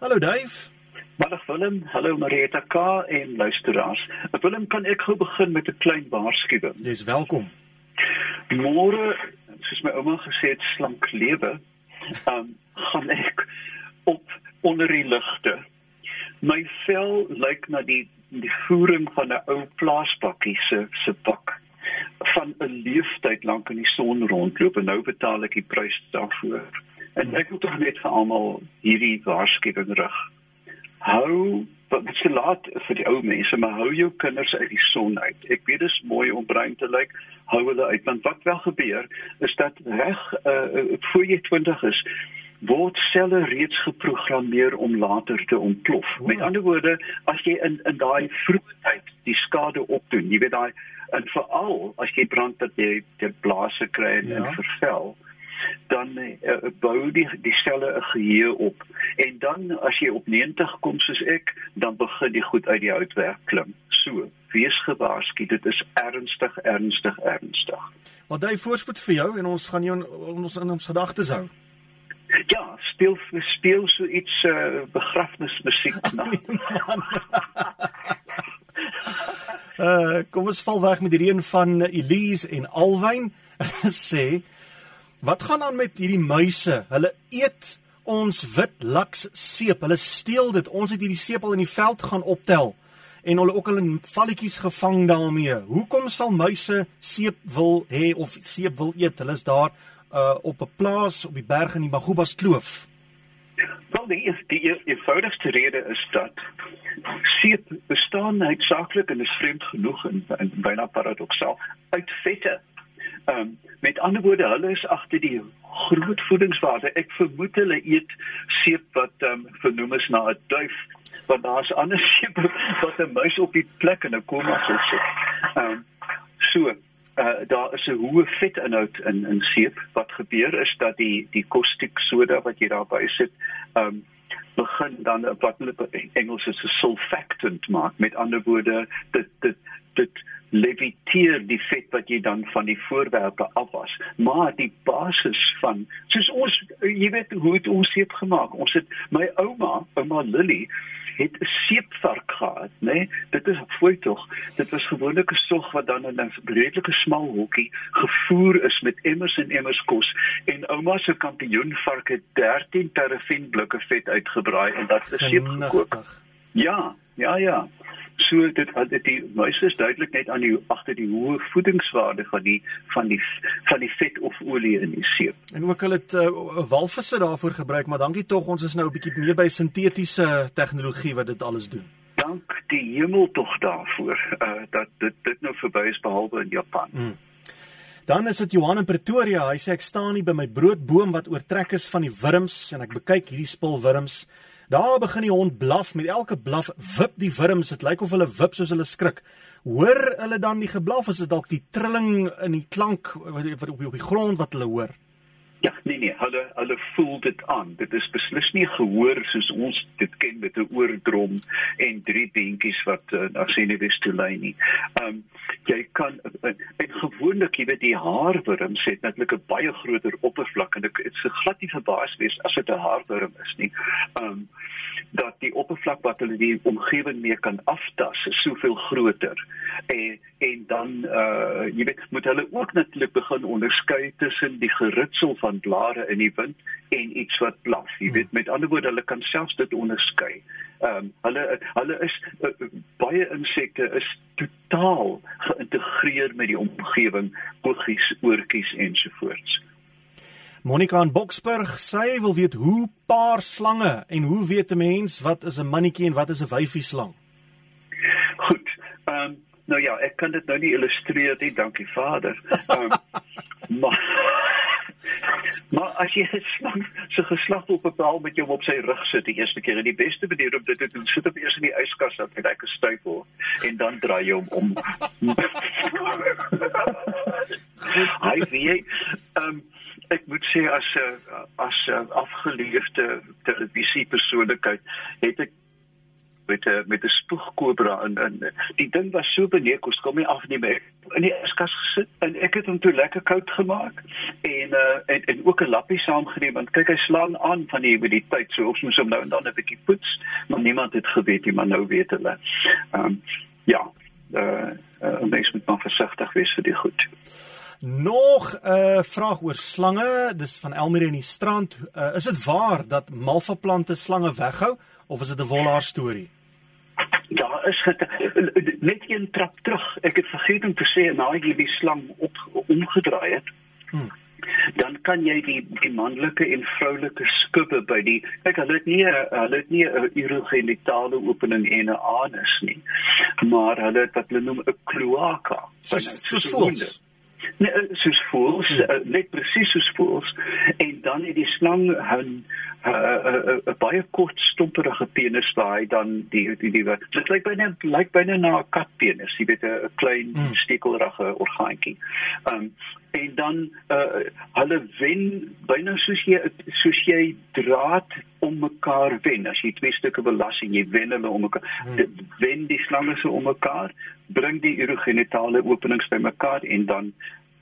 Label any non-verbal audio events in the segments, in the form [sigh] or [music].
Hallo Dave. Middag Willem, hallo Marieta K en luisteraars. Willem, kan ek gou begin met 'n klein waarskuwing? Jy's welkom. Môre, soos my ouma gesê het, slank lewe. Um gaan ek op onder die ligte. My vel lyk na die die voering van 'n ou plaasbakkie se se bak van 'n leeftyd lank in die son rondloop en nou betaal ek die prys daarvoor. En ek wil tog net vir almal hierdie waarskuwing rig hou wat dit se laat vir die ou mense maar hou jou kinders uit die son uit ek weet dit is mooi om bruin te lyk hou hulle uit want wat wel gebeur is dat reg uh, voor jy 20 is word selle reeds geprogrammeer om later te ontplof wow. met ander woorde as jy in in daai vroeë tyd die skade opdoen jy weet daai en veral as jy brand dat jy die blaase kry en ja. vervel dan uh, bou die die selle 'n geheue op. En dan as jy op 90 kom soos ek dan begin die goed uit die houtwerk klim. So wees gewaarsku dit is ernstig ernstig ernstig. Wat hy voorspoed vir jou en ons gaan jou in, ons in ons gedagtes hou. Ja speel speel so iets uh, begrafnismusiek [laughs] na uh, [laughs] kom ons val weg met die een van Elise en Alwyn [laughs] sê Wat gaan aan met hierdie muise? Hulle eet ons wit laks seep. Hulle steel dit. Ons het hierdie seep al in die veld gaan optel en hulle ook al in valletjies gevang daarmee. Hoekom sal muise seep wil hê of seep wil eet? Hulle is daar uh, op 'n plaas op die berg in die Magubas Kloof. Wel die is die eenvoudigste rede is dat seep bestaan uitsaaklik en is vreemd genoeg en, en byna paradoksaal uit vette. Ehm um, met ander woorde, hulle is agter die groot voedingswaarde. Ek vermoed hulle eet seep wat ehm um, vernoem is na 'n duif, want daar's ander [laughs] seep wat 'n muis op die plek in 'n koma sal sit. Ehm um, so uh, daar is 'n hoë vetinhoud in in seep. Wat gebeur is dat die die kostiek soda wat jy daarby sit, ehm um, begin dan wat hulle in Engels is 'n sulfactant maak. Met ander woorde, dit dit dit leviteer die vet wat jy dan van die voorwerpe afwas maar die basis van soos ons jy weet hoe het ons seep gemaak ons het my ouma ouma Lily het 'n seepvark gehad nê nee? dit is fooi tog dit was gewoonlik 'n sog wat dan in 'n redelike smal hokkie gevoer is met emmers en emmers kos. En ouma se kampioenvark het 13 paraffin blikke vet uitgebraai en dat is seep gekook ja ja ja so dit wat dit die muise is duidelik net aan die agter die hoë voedingswaarde van die van die van die vet of olie in die seep. En ook hulle het uh, walvisse daarvoor gebruik, maar dankie tog ons is nou 'n bietjie meer by sintetiese tegnologie wat dit alles doen. Dank die hemel tog daarvoor uh, dat dit dit nou verby is behalwe in Japan. Hmm. Dan is dit Johan in Pretoria. Hy sê ek staan hier by my broodboom wat oortrek is van die wurms en ek bekyk hierdie spul wurms. Daar begin die hond blaf met elke blaf wip die wurms. Dit lyk of hulle wip soos hulle skrik. Hoor hulle dan die geblaf? Is dit dalk die trilling in die klank op die, op die grond wat hulle hoor? Ja, nee nee, hulle hulle voel dit aan. Dit is beslis nie gehoor soos ons dit ken met 'n oordrom en drie beentjies wat uh, na senuwees toe lei nie. Ehm um, jy kan uh, en gewoonlik jy weet die haarwurm sê natuurlik 'n baie groter oppervlak en dit so glad nie verbaas wees as dit 'n haarwurm is nie. Ehm um, dat die oppervlak wat hulle die omgewing mee kan aftas is soveel groter. En en dan uh jy weet moet hulle ook natuurlik begin onderskei tussen die geritsel van blare in die wind en iets wat blaf. Jy weet met ander woorde hulle kan selfs dit onderskei. Ehm um, hulle hulle is uh, baie insekte is totaal geïntegreer met die omgewing, bogies, oortjies ensovoorts. Monica in Boksburg sê wil weet hoe paar slange en hoe weet 'n mens wat is 'n mannetjie en wat is 'n wyfie slang? Goed. Ehm um, nou ja, ek kan dit nou nie illustreer nie, dankie Vader. Ehm um, [laughs] maar Maar as jy slang se geslag op 'n paal met jou op sy rug sit die eerste keer en die beste manier om dit te doen, sit op eers in die yskas dat hy lekker styf word en dan draai jy hom om. [laughs] Hy weet ehm um, ek moet sê as 'n as 'n afgeleefde televisie persoonlikheid het ek met 'n met 'n spoegkobra en en die ding was so beneek ons kom nie af nie meer in die yskas gesit en ek het hom toe lekker koud gemaak en uh en, en ook 'n lappie saamgeneem want kyk hy slaan aan van die humiditeit so ons moes hom nou en dan 'n bietjie poets maar niemand het geweet nie maar nou weet hulle. Ehm um, ja, uh, uh mens moet maar versigtig wees vir die goed. Nog 'n uh, vraag oor slange, dis van Elmire in die strand. Uh, is dit waar dat malva plante slange weghou of is dit 'n wolhaar storie? Ja, is dit net een trap terug. Ek het vergeet om te sê nou jy die slang op omgedraai het. Hmm dan kan jy die die manlike en vroulike skubbe by die kyk hulle het nie hulle het nie 'n urogenitale opening en 'n anus nie maar hulle het wat hulle noem 'n cloaca soos voels Nee, eh, soos voels, hmm. net presies soos voels en dan het die slang 'n 'n baie kort stomperige penis hy dan die die die wat dit lyk byna lyk byna na 'n katpenis, jy weet 'n klein hmm. stekelrige orgaantjie. Um, en dan uh hulle wen byna soos jy soos jy draad om mekaar wen as jy twee stukke belas en jy wen hulle om mekaar hmm. wen die slange so om mekaar bring die urogenitale openings by mekaar en dan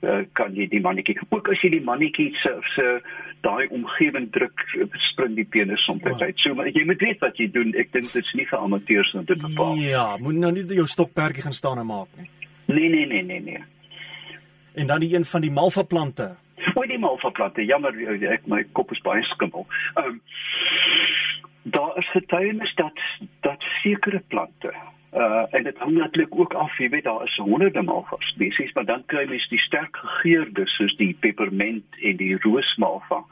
uh, kan jy die mannetjie ook as jy die mannetjie se se daai omgewing druk spring die penis soms uit so maar jy moet weet wat jy doen ek dink dit is nie vir amateurs om dit te bepaal ja moet nou nie jou stokperdjie gaan staan en maak nie nee nee nee nee nee En dan die een van die malva plante. O, die malva plante. Jammer, ek my kop is baie skimmel. Ehm um, daar is getuienis dat dat sekere plante uh en dit hang natuurlik ook af, jy weet daar is honderde malva spesies, maar dan kry mens die sterk gegeurde soos die peperment en die roosmalva.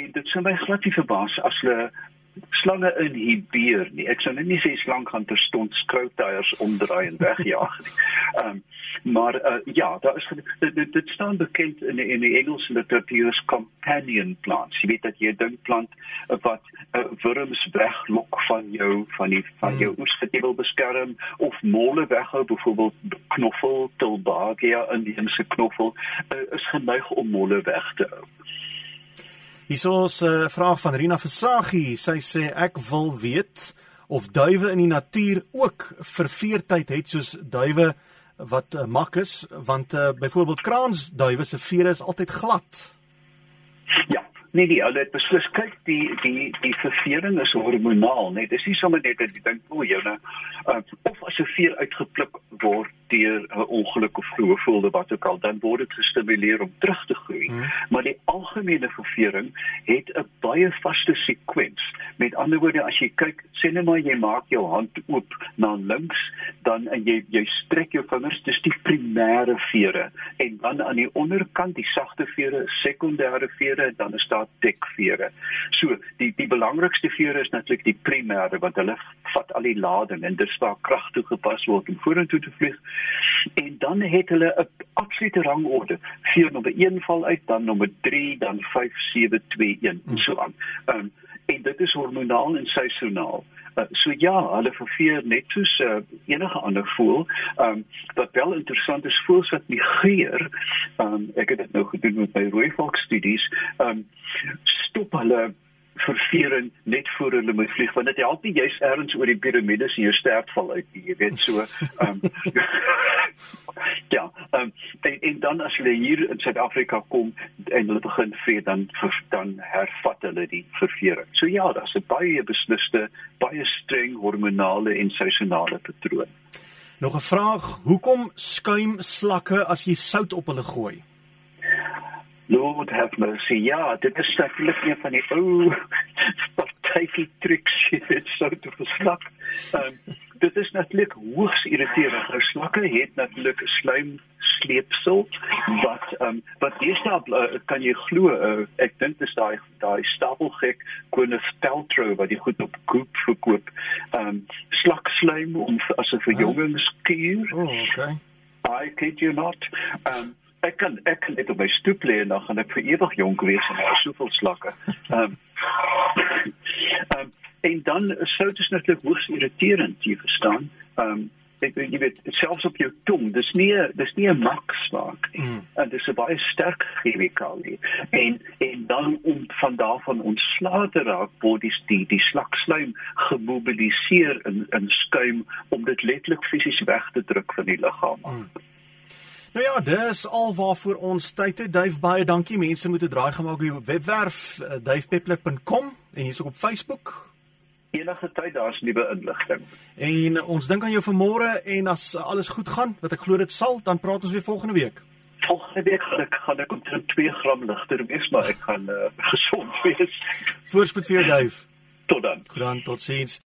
En dit sou my glad nie verbaas as hulle slange inhibeer nie. Ek sou net nie sê slang gaan terstond skrouteiers omdraai en wegjaag nie. [laughs] Ehm um, maar uh, ja, daar is dit, dit, dit staan bekend in in die Engelse literatuur as companion plants. Jy weet dat jy 'n ding plant wat uh, wurms weglok van jou van die van jou hmm. oes wat jy wil beskerm of molle weghou, byvoorbeeld knoffel, tilbagia, indiese knoffel, uh, is geneig om molle weg te hou. Hierso is 'n uh, vraag van Rina Versaghi. Sy sê ek wil weet of duwe in die natuur ook verveertyd het soos duwe wat uh, mak is, want uh, byvoorbeeld kraansduwe se vere is altyd glad. Ja, nee nee, hulle het beslis kyk die die die ververing is hormonaal, net dis nie sommer net dat jy dink o, joune uh, of as 'n veer uitgepluk word deur 'n ongeluk of gevoelde wat ook al, dan word dit gestimuleer om terug te groei. Hmm. Maar die algemene ververing het 'n baie vaste sekwens. Met ander woorde, as jy kyk, sê net maar jy maak jou hand oop na links, dan en jy jy strek jou vingers, dis die primêre vere en dan aan die onderkant die sagte vere, sekondêre vere, dan is daar dekvere. So, die die belangrikste vere is natuurlik die primêre want hulle vat al die lading en dit is waar krag toegepas word om vorentoe te vlieg en dan het hulle 'n absolute rangorde. Vier nommer 1 val uit, dan nommer 3, dan 5, 7, 2, 1 en so aan. Ehm um, en dit is hormonaal en seisoonaal. Uh, so ja, hulle verveer net soos uh, enige ander voël. Ehm um, wat wel interessant is, voëls wat migreer, ehm um, ek het dit nou gedoen met my rooi valk studies, ehm um, stop hulle ververing net voor hulle moet vlieg want dit help nie jy's ergens oor die piramides en jou stert val uit nie jy weet so um, [laughs] ja um, en, en dan as hulle hier in Suid-Afrika kom en hulle begin vee dan dan hervat hulle die ververing so ja daar's 'n baie besliste baie streng hormonale en seisonale patroon. Nog 'n vraag hoekom skuim slakke as jy sout op hulle gooi Lord have mercy. Ja, dit is natuurlik een van die ou [laughs] partytjie triks dit sou te verslak. Um, dit is natuurlik hoogs irriterend. Nou slakke het natuurlik 'n slaim sleepsel wat ehm um, wat deesdae uh, kan jy glo uh, ek dink dit is daai daai stapelgek Gwyneth Paltrow wat jy goed op Goop verkoop. Ehm um, slakslaim om as 'n verjongings kuur. Oh, okay. I kid you not. Ehm um, ek kan ek kan net op my stoep lê en dan gaan ek vir ewig jonk wees en daar soveel slakke. Ehm um, um, en dan sou dit natuurlik hoogs irriterend, jy verstaan. Ehm um, ek jy weet selfs op jou tong dis nie dis nie 'n mak smaak nie mm. en dis 'n baie sterk chemikalie en en dan om van daarvan ontslae te raak word die die, die slakslaim gemobiliseer in in skuim om dit letterlik fisies weg te druk van die liggaam mm. Nou ja, dis al waarvoor ons tyd het. Duif baie dankie. Mense moet 'n draai gemaak op webwerf duifpeppler.com en hier's ook op Facebook enige tyd daar's nuwe inligting. En ons dink aan jou vanmôre en as alles goed gaan, wat ek glo dit sal, dan praat ons weer volgende week. Volgende week gaan ek gaan ek omtrent 2 gram ligter wees, maar ek gaan uh, [laughs] gesond wees. Voorspoed vir jou, Dave. Tot dan. Dan totsiens.